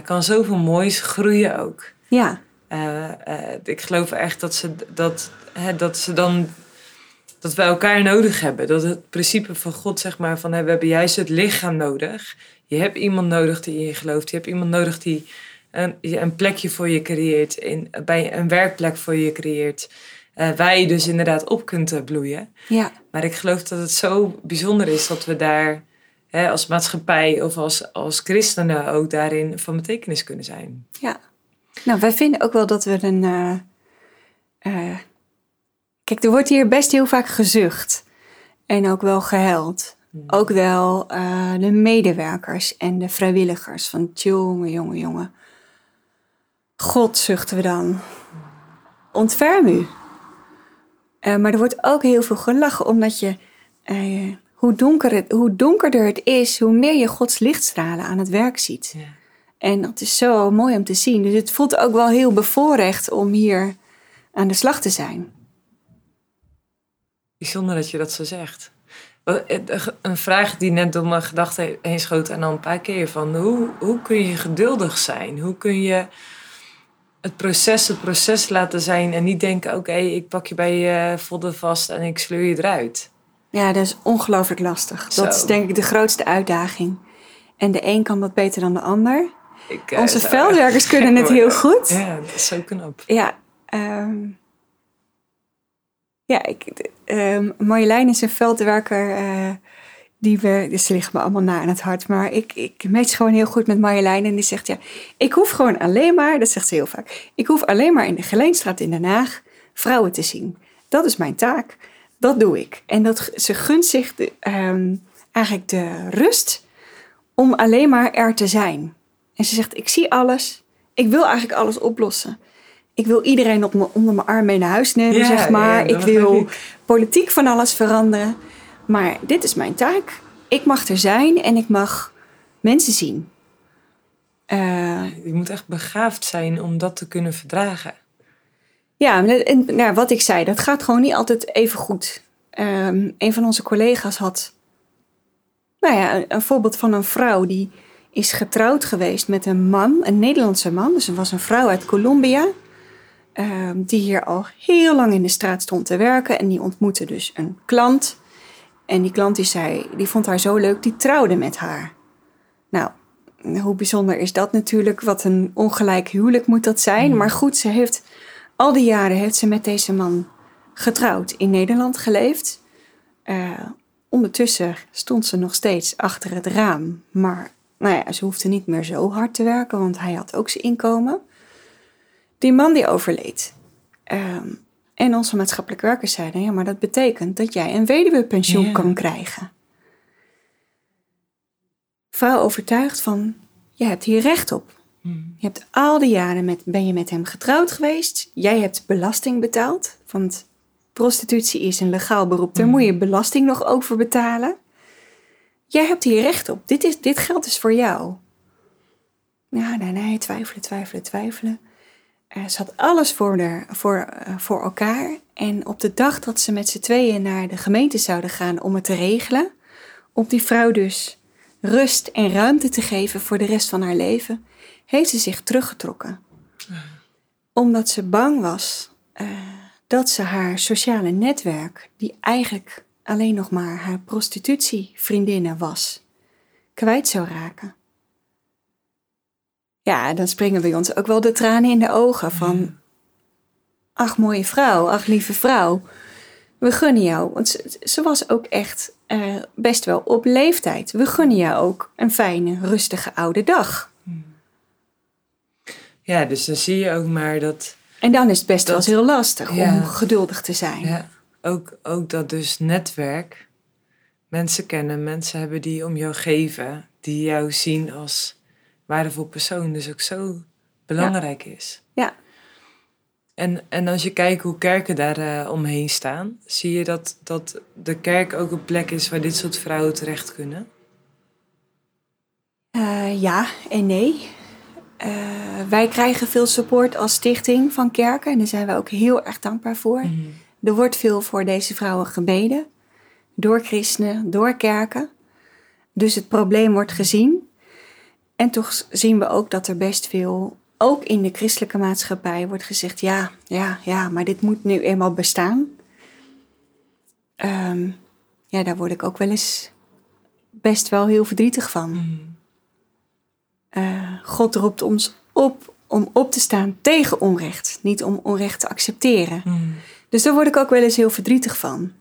Kan zoveel moois groeien ook. Ja, ik geloof echt dat ze, dat, hè, dat ze dan dat we elkaar nodig hebben. Dat het principe van God, zeg maar, van hè, we hebben juist het lichaam nodig. Je hebt iemand nodig die in je gelooft. Je hebt iemand nodig die een, een plekje voor je creëert. In, bij een werkplek voor je creëert. eh, waar je dus inderdaad op kunt eh, bloeien. ja, Maar ik geloof dat het zo bijzonder is dat we daar hè, als maatschappij of als, als christenen ook daarin van betekenis kunnen zijn. ja. Nou, wij vinden ook wel dat we een... eh, kijk, er wordt hier best heel vaak gezucht. En ook wel gehuild. Ook wel eh, de medewerkers en de vrijwilligers. Van jongen, jongen, jongen. God zuchten we dan. Ontferm u. Eh, maar er wordt ook heel veel gelachen, omdat je, eh, hoe, donker het, hoe donkerder het is, hoe meer je Gods lichtstralen aan het werk ziet. Ja. En dat is zo mooi om te zien. Dus het voelt ook wel heel bevoorrecht om hier aan de slag te zijn. Bijzonder dat je dat zo zegt. Eh, Een vraag die net door mijn gedachten heen schoot en al een paar keer van hoe, hoe kun je geduldig zijn? Hoe kun je het proces het proces laten zijn en niet denken oké, ik pak je bij je vodden vast en ik sleur je eruit. Ja, dat is ongelooflijk lastig. Dat is denk ik de grootste uitdaging. En de een kan dat beter dan de ander. Ik, eh, Onze veldwerkers kunnen het heel goed. Ja, dat is zo knap. Ja, ehm, ja ik, ehm, Marjolein is een veldwerker. eh, die we, dus ze ligt me allemaal na aan het hart. Maar ik, ik match gewoon heel goed met Marjolein. En die zegt, ja, ik hoef gewoon alleen maar, dat zegt ze heel vaak. Ik hoef alleen maar in de Geleenstraat in Den Haag vrouwen te zien. Dat is mijn taak. Dat doe ik. En dat, ze gunt zich de, ehm, eigenlijk de rust om alleen maar er te zijn. En ze zegt, ik zie alles. Ik wil eigenlijk alles oplossen. Ik wil iedereen op me, onder mijn arm mee naar huis nemen, Ja, zeg maar. ja, ik wil ik. politiek van alles veranderen. Maar dit is mijn taak. Ik mag er zijn en ik mag mensen zien. Eh, Je moet echt begaafd zijn om dat te kunnen verdragen. ja, en, nou, wat ik zei, dat gaat gewoon niet altijd even goed. Ehm, een van onze collega's had nou ja, een, een voorbeeld van een vrouw die is getrouwd geweest met een man, een Nederlandse man. Dus er was een vrouw uit Colombia. Ehm, die hier al heel lang in de straat stond te werken. En die ontmoette dus een klant. En die klant die zei, die vond haar zo leuk, die trouwde met haar. Nou, hoe bijzonder is dat natuurlijk? Wat een ongelijk huwelijk moet dat zijn. Maar goed, ze heeft al die jaren heeft ze met deze man getrouwd in Nederland geleefd. Eh, ondertussen stond ze nog steeds achter het raam. Maar nou ja, ze hoefde niet meer zo hard te werken, want hij had ook zijn inkomen. Die man die overleed. Ehm, en onze maatschappelijk werkers zeiden, ja, maar dat betekent dat jij een weduwepensioen Ja. kan krijgen. Vrouw overtuigd van, je hebt hier recht op. Hmm. Je hebt al die jaren met, ben je met hem getrouwd geweest. Jij hebt belasting betaald. Want prostitutie is een legaal beroep. Daar moet je belasting nog over betalen. Jij hebt hier recht op. Dit, is, dit geld is voor jou. Ja, nee, nee, twijfelen, twijfelen, twijfelen. Ze had alles voor, voor, eh, voor elkaar. En op de dag dat ze met z'n tweeën naar de gemeente zouden gaan om het te regelen, om die vrouw dus rust en ruimte te geven voor de rest van haar leven, heeft ze zich teruggetrokken. Omdat ze bang was eh, dat ze haar sociale netwerk, die eigenlijk alleen nog maar haar prostitutievriendinnen was, kwijt zou raken. Ja, dan springen bij ons ook wel de tranen in de ogen van, ach mooie vrouw, ach lieve vrouw, we gunnen jou, want ze, ze was ook echt eh, best wel op leeftijd. We gunnen jou ook een fijne, rustige oude dag. Ja, dus dan zie je ook maar dat, En dan is het best wel eens heel lastig ja. om geduldig te zijn. ja, ook, ook dat dus netwerk, mensen kennen, mensen hebben die om jou geven, die jou zien als waardevol persoon, dus ook zo belangrijk is. Ja. En, en als je kijkt hoe kerken daar eh, omheen staan, zie je dat, dat de kerk ook een plek is waar dit soort vrouwen terecht kunnen. Eh, ja en nee. Eh, wij krijgen veel support als stichting van kerken en daar zijn we ook heel erg dankbaar voor. Er wordt veel voor deze vrouwen gebeden, door christenen, door kerken. Dus het probleem wordt gezien. En toch zien we ook dat er best veel, ook in de christelijke maatschappij, wordt gezegd: ja, ja, ja, maar dit moet nu eenmaal bestaan. Ehm, ja, daar word ik ook wel eens best wel heel verdrietig van. Eh, God roept ons op om op te staan tegen onrecht, niet om onrecht te accepteren. Dus daar word ik ook wel eens heel verdrietig van.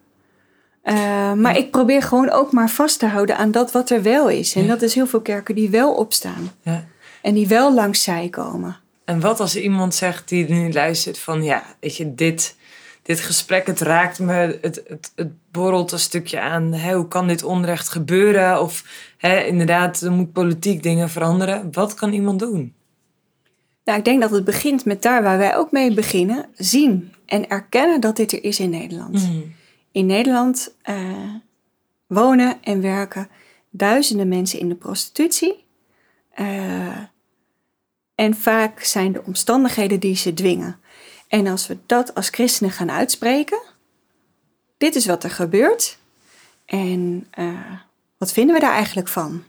Eh, maar ik probeer gewoon ook maar vast te houden aan dat wat er wel is. En Ja. dat is heel veel kerken die wel opstaan. Ja. En die wel langs zij komen. En wat als iemand zegt die nu luistert van ja, weet je, dit, dit gesprek, het raakt me, het, het, het borrelt een stukje aan. Hè, hoe kan dit onrecht gebeuren? Of hè, inderdaad, er moet politiek dingen veranderen. Wat kan iemand doen? Nou, ik denk dat het begint met daar waar wij ook mee beginnen. Zien en erkennen dat dit er is in Nederland. In Nederland eh, wonen en werken duizenden mensen in de prostitutie. Eh, en vaak zijn de omstandigheden die ze dwingen. En als we dat als christenen gaan uitspreken, dit is wat er gebeurt. En eh, wat vinden we daar eigenlijk van?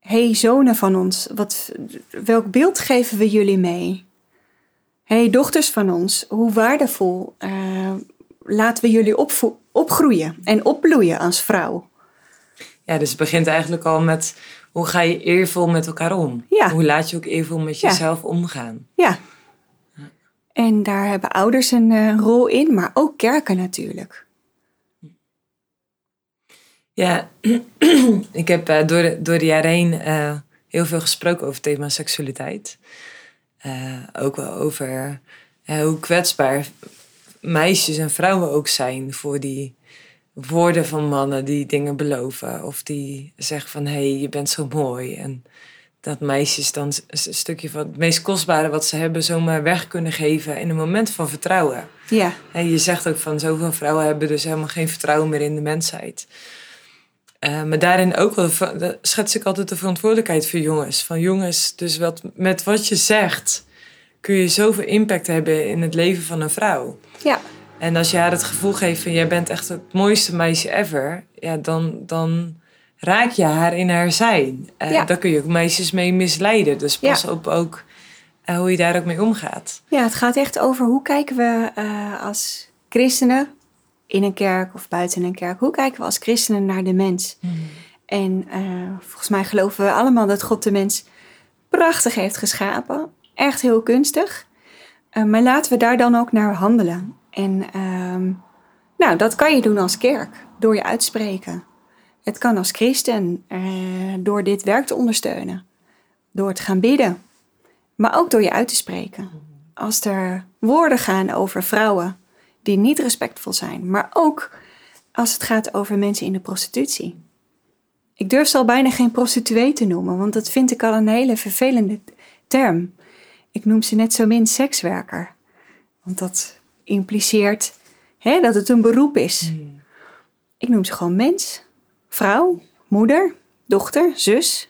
hey, zonen van ons, wat, welk beeld geven we jullie mee? hey, dochters van ons, hoe waardevol laten we jullie opvo- opgroeien en opbloeien als vrouw? Ja, dus het begint eigenlijk al met hoe ga je eervol met elkaar om? Ja. Hoe laat je ook eervol met Ja. jezelf omgaan? Ja. En daar hebben ouders een eh, rol in, maar ook kerken natuurlijk. Ja, ik heb eh, door, de, door de jaren heen eh, heel veel gesproken over het thema seksualiteit. Ook wel over hoe kwetsbaar meisjes en vrouwen ook zijn voor die woorden van mannen die dingen beloven. Of die zeggen van, hé, hey, je bent zo mooi. En dat meisjes dan een stukje van het meest kostbare wat ze hebben zomaar weg kunnen geven in een moment van vertrouwen. Ja, En je zegt ook van zoveel vrouwen hebben dus helemaal geen vertrouwen meer in de mensheid. Eh, maar daarin ook wel schets ik altijd de verantwoordelijkheid voor jongens. Van jongens, dus wat, met wat je zegt kun je zoveel impact hebben in het leven van een vrouw. ja, En als je haar het gevoel geeft van jij bent echt het mooiste meisje ever, ja, dan, dan raak je haar in haar zijn. Eh Ja. Daar kun je ook meisjes mee misleiden. Dus pas Ja. op ook En hoe je daar ook mee omgaat. Ja, het gaat echt over hoe kijken we uh, als christenen in een kerk of buiten een kerk. Hoe kijken we als christenen naar de mens? Mm. En uh, volgens mij geloven we allemaal dat God de mens prachtig heeft geschapen. Echt heel kunstig. Uh, maar laten we daar dan ook naar handelen. En uh, nou, dat kan je doen als kerk, door je uitspreken. Het kan als christen uh, door dit werk te ondersteunen. Door te gaan bidden. Maar ook door je uit te spreken. Als er woorden gaan over vrouwen die niet respectvol zijn. Maar ook als het gaat over mensen in de prostitutie. Ik durf ze al bijna geen prostituee te noemen, want dat vind ik al een hele vervelende term. Ik noem ze net zo min sekswerker. Want dat impliceert hè, dat het een beroep is. Hmm. Ik noem ze gewoon mens, vrouw, moeder, dochter, zus.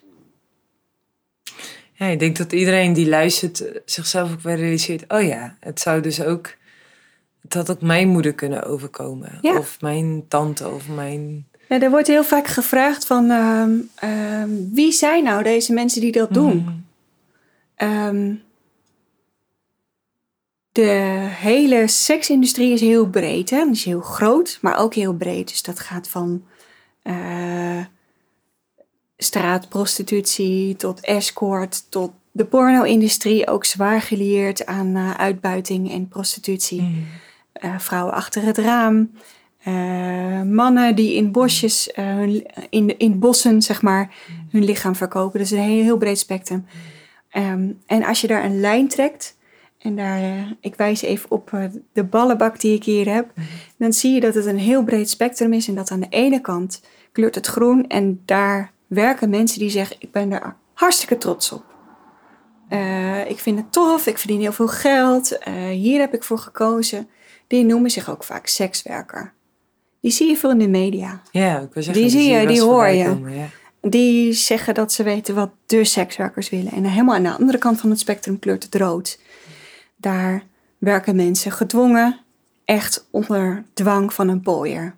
Ja, ik denk dat iedereen die luistert eh, zichzelf ook wel realiseert: oh ja, het zou dus ook. Het had ook mijn moeder kunnen overkomen. Of mijn tante of mijn. Ja, er wordt heel vaak gevraagd van ehm, ehm, wie zijn nou deze mensen die dat doen? Mm de hele seksindustrie is heel breed. Hè? Is heel groot, maar ook heel breed. Dus dat gaat van uh, straatprostitutie tot escort tot de porno-industrie. Ook zwaar gelieerd aan uh, uitbuiting en prostitutie. Mm. Uh, vrouwen achter het raam. mannen die in bosjes, in, in bossen zeg maar, mm. hun lichaam verkopen. Is een heel, heel breed spectrum. Um, en als je daar een lijn trekt en daar, uh, ik wijs even op uh, de ballenbak die ik hier heb. Mhm. Dan zie je dat het een heel breed spectrum is. En dat aan de ene kant kleurt het groen. En daar werken mensen die zeggen: Ik ben daar hartstikke trots op. Uh, ik vind het tof, ik verdien heel veel geld. hier heb ik voor gekozen. Die noemen zich ook vaak sekswerker. Die zie je veel in de media. Ja, ik wil zeggen, die, zie je, die hoor je. ja. Die zeggen dat ze weten wat de sekswerkers willen. En helemaal aan de andere kant van het spectrum kleurt het rood daar werken mensen gedwongen, echt onder dwang van een pooier.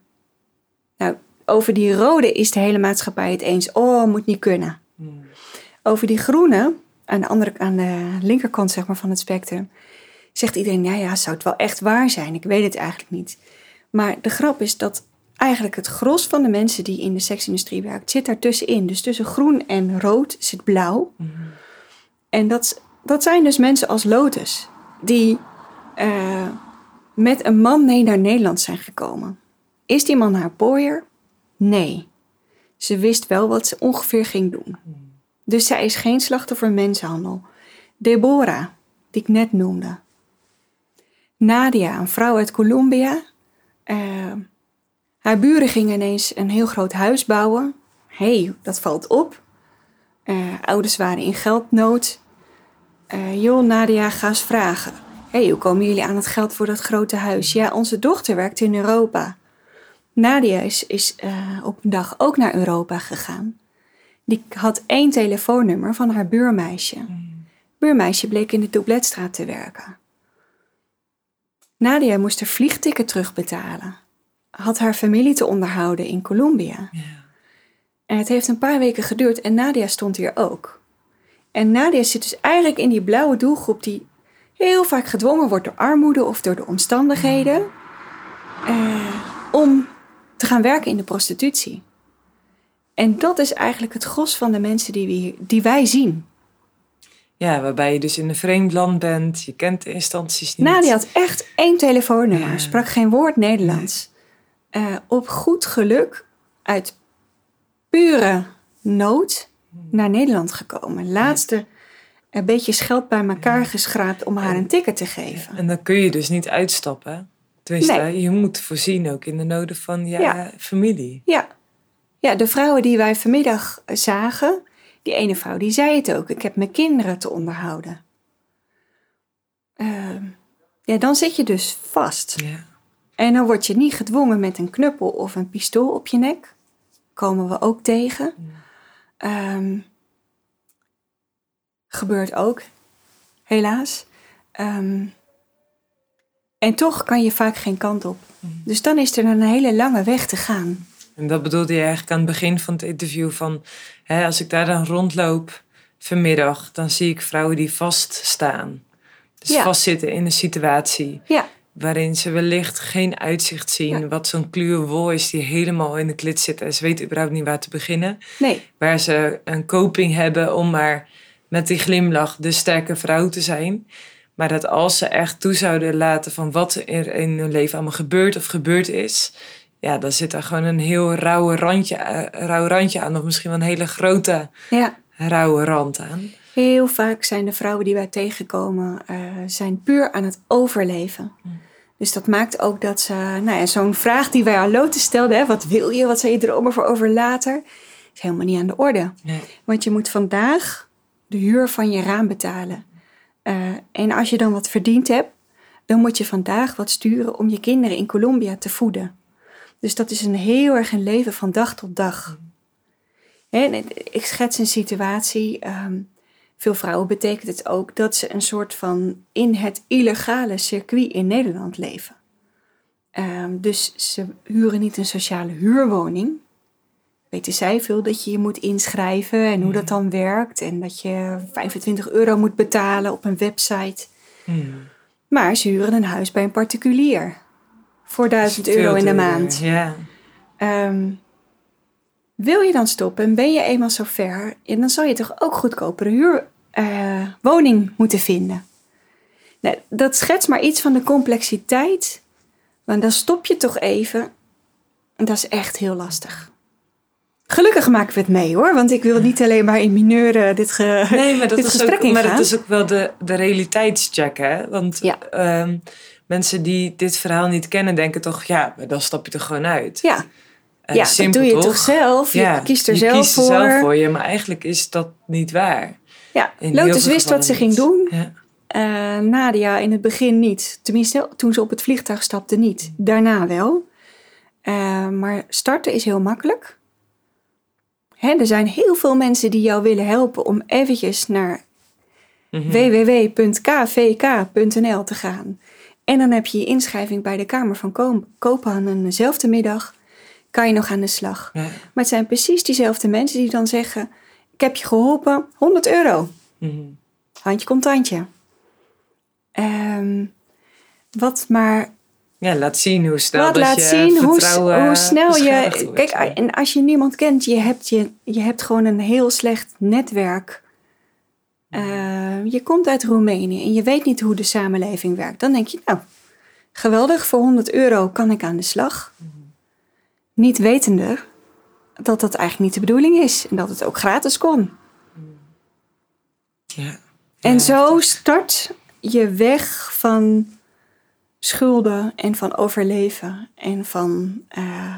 Nou, over die rode is de hele maatschappij het eens. Oh, moet niet kunnen. Hmm. Over die groene, aan de, andere, aan de linkerkant zeg maar, van het spectrum, zegt iedereen, ja ja, zou het wel echt waar zijn? Ik weet het eigenlijk niet. Maar de grap is dat eigenlijk het gros van de mensen die in de seksindustrie werkt, zit daar tussenin. Dus tussen groen en rood zit blauw. Hmm. En dat, dat zijn dus mensen als Lotus die uh, met een man mee naar Nederland zijn gekomen. Is die man haar pooier? Nee. Ze wist wel wat ze ongeveer ging doen. Dus zij is geen slachtoffer mensenhandel. Deborah, die ik net noemde. Nadia, een vrouw uit Colombia. Uh, haar buren gingen ineens een heel groot huis bouwen. Hey, dat valt op. Uh, ouders waren in geldnood. Uh, joh, Nadia, ga eens vragen. Hé, hey, hoe komen jullie aan het geld voor dat grote huis? Ja, onze dochter werkt in Europa. Nadia is, is uh, op een dag ook naar Europa gegaan. Die had één telefoonnummer van haar buurmeisje. Mm. Buurmeisje bleek in de Doubletstraat te werken. Nadia moest haar vliegticket terugbetalen. Had haar familie te onderhouden in Colombia. En het heeft een paar weken geduurd en Nadia stond hier ook. En Nadia zit dus eigenlijk in die blauwe doelgroep die heel vaak gedwongen wordt door armoede of door de omstandigheden eh, om te gaan werken in de prostitutie. En dat is eigenlijk het gros van de mensen die, we, die wij zien. Ja, waarbij je dus in een vreemd land bent, je kent de instanties niet. Nadia had echt één telefoonnummer, sprak geen woord Nederlands. Uh, op goed geluk, uit pure nood, naar Nederland gekomen. Laatste een beetje geld bij elkaar geschraapt om haar een ticket te geven. En dan kun je dus niet uitstappen. Tenminste, nee. je moet voorzien ook in de noden van je familie. Ja. ja, de vrouwen die wij vanmiddag zagen, die ene vrouw die zei het ook. Ik heb mijn kinderen te onderhouden. Uh, ja, dan zit je dus vast. Ja. En dan word je niet gedwongen met een knuppel of een pistool op je nek. Komen we ook tegen. Ja. Um, gebeurt ook, helaas. Ehm, en toch kan je vaak geen kant op. Mm. Dus dan is er een hele lange weg te gaan. En dat bedoelde je eigenlijk aan het begin van het interview van... Hè, als ik daar dan rondloop, vanmiddag, dan zie ik vrouwen die vaststaan. Dus Ja. vastzitten in een situatie Ja, waarin ze wellicht geen uitzicht zien. Ja. Wat zo'n kluwe wol is die helemaal in de klit zit en ze weten überhaupt niet waar te beginnen. nee. Waar ze een coping hebben om maar met die glimlach de sterke vrouw te zijn. Maar dat als ze echt toe zouden laten van wat er in hun leven allemaal gebeurt of gebeurd is. Ja, dan zit er gewoon een heel rauwe randje, eh, rauw randje aan. Of misschien wel een hele grote Ja. rauwe rand aan. Heel vaak zijn de vrouwen die wij tegenkomen, eh, zijn puur aan het overleven. Dus dat maakt ook dat ze, nou ja, zo'n vraag die wij aan Lotte stelden, hè, wat wil je, wat zijn je dromen voor over later, is helemaal niet aan de orde. Nee. Want je moet vandaag de huur van je raam betalen. Eh, en als je dan wat verdiend hebt, dan moet je vandaag wat sturen om je kinderen in Colombia te voeden. Dus dat is een heel erg een leven van dag tot dag. En ik schets een situatie. ehm, veel vrouwen betekent het ook dat ze een soort van in het illegale circuit in Nederland leven. Ehm, dus ze huren niet een sociale huurwoning. Weten zij veel dat je je moet inschrijven en hoe dat dan werkt. En dat je 25 euro moet betalen op een website. Hmm. Maar ze huren een huis bij een particulier. Voor 1000 euro in de maand. Ja. Ehm, wil je dan stoppen en ben je eenmaal zo ver, ja, dan zal je toch ook goedkopere huurwoning woning moeten vinden. Nou, dat schetst maar iets van de complexiteit, want dan stop je toch even. En dat is echt heel lastig. Gelukkig maken we het mee hoor, want ik wil niet alleen maar in mineuren dit, ge Nee, maar dat, dit is gesprek ook, maar ingaan. dat is ook wel de, de realiteitscheck, hè? Want Ja. ehm, mensen die dit verhaal niet kennen, denken toch... ja, maar dan stap je er gewoon uit. Ja, Eh, ja dat simpel, doe je toch? toch zelf. Ja, je kiest er je zelf kiest voor. er zelf voor je, maar eigenlijk is dat niet waar. Ja, In Lotus wist wat ze ging doen. Ja. Eh, Nadia in het begin niet. Tenminste, toen ze op het vliegtuig stapte niet. Daarna wel. Eh, maar starten is heel makkelijk. Hè, er zijn heel veel mensen die jou willen helpen om eventjes naar Mhm. www.kvk.nl te gaan. En dan heb je je inschrijving bij de Kamer van Ko- Koophandel dezelfde middag. Kan je nog aan de slag. Ja. Maar het zijn precies diezelfde mensen die dan zeggen... Ik heb je geholpen, 100 euro. Mhm. Handje contantje. Ehm, wat maar Ja, laat zien hoe snel wat dat laat je zien hoe, snel je. Kijk, en als je niemand kent, je hebt, je, je hebt gewoon een heel slecht netwerk. Ehm, je komt uit Roemenië en je weet niet hoe de samenleving werkt. Dan denk je, nou, geweldig, voor 100 euro kan ik aan de slag. Niet wetende dat dat eigenlijk niet de bedoeling is en dat het ook gratis kon. Ja. En Ja, zo start je weg van schulden en van overleven en van eh,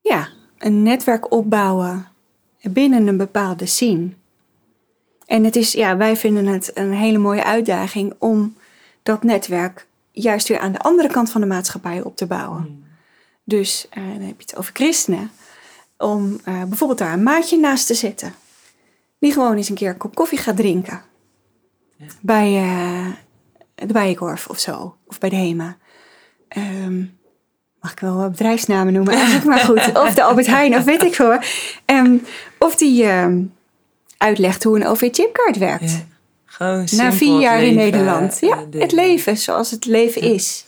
ja, een netwerk opbouwen binnen een bepaalde scene. En het is, ja, wij vinden het een hele mooie uitdaging om dat netwerk juist weer aan de andere kant van de maatschappij op te bouwen. Mhm. Dus eh, dan heb je het over christenen. Om eh, bijvoorbeeld daar een maatje naast te zetten. Die gewoon eens een keer een kop koffie gaat drinken. Ja. Bij eh, de Bijenkorf of zo. Of bij de HEMA. Ehm, mag ik wel bedrijfsnamen noemen eigenlijk, maar goed. Of de Albert Heijn of weet ik veel. Ehm, of die ehm, uitlegt hoe een OV-chipkaart werkt. Ja. Gewoon Na vier het jaar in Nederland. Ja, eh, het delen. leven zoals het leven is.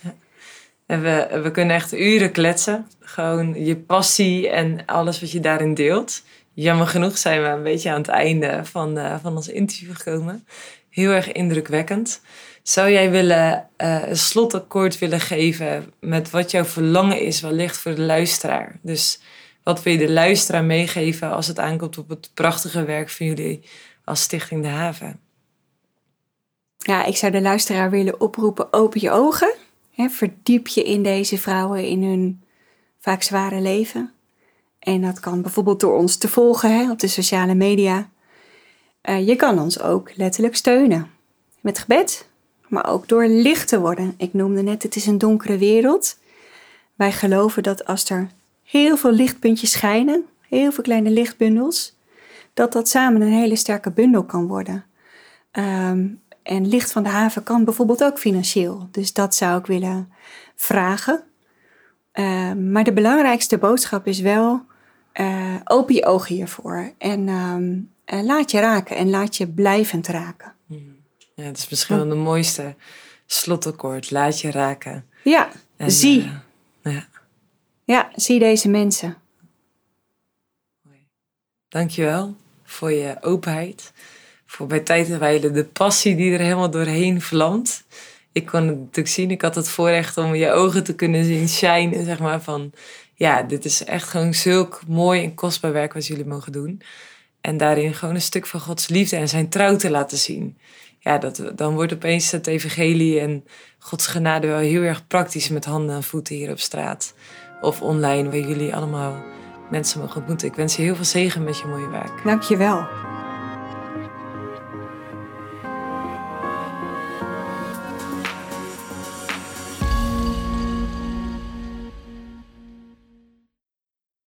En we, kunnen echt uren kletsen. Gewoon je passie en alles wat je daarin deelt. Jammer genoeg zijn we een beetje aan het einde van, eh, van ons interview gekomen. Heel erg indrukwekkend. Zou jij willen, eh, een slotakkoord willen geven met wat jouw verlangen is wellicht voor de luisteraar? Dus wat wil je de luisteraar meegeven als het aankomt op het prachtige werk van jullie als Stichting De Haven? Ja, ik zou de luisteraar willen oproepen, open je ogen. Verdiep je in deze vrouwen in hun vaak zware leven. En dat kan bijvoorbeeld door ons te volgen op de sociale media. Eh, je kan ons ook letterlijk steunen. Met gebed, maar ook door licht te worden. Ik noemde net, het is een donkere wereld. Wij geloven dat als er heel veel lichtpuntjes schijnen, heel veel kleine lichtbundels, dat dat samen een hele sterke bundel kan worden. Ehm, en licht van de haven kan bijvoorbeeld ook financieel. Dus dat zou ik willen vragen. Ehm, maar de belangrijkste boodschap is wel: eh, open je ogen hiervoor. En ehm, eh, laat je raken en laat je blijvend raken. Ja, het is misschien wel de mooiste slotakkoord. Laat je raken. Ja, En, zie. eh, ja, Ja, zie deze mensen. dankjewel voor je openheid. Voor bij tijd en wijle de passie die er helemaal doorheen vlamt. Ik kon het natuurlijk zien. Ik had het voorrecht om je ogen te kunnen zien shinen. Zeg maar van, ja, dit is echt gewoon zulk mooi en kostbaar werk wat jullie mogen doen. En daarin gewoon een stuk van Gods liefde en zijn trouw te laten zien. Ja, dat, dan wordt opeens het evangelie en Gods genade wel heel erg praktisch met handen en voeten hier op straat. Of online, waar jullie allemaal mensen mogen ontmoeten. Ik wens je heel veel zegen met je mooie werk. Dank je wel.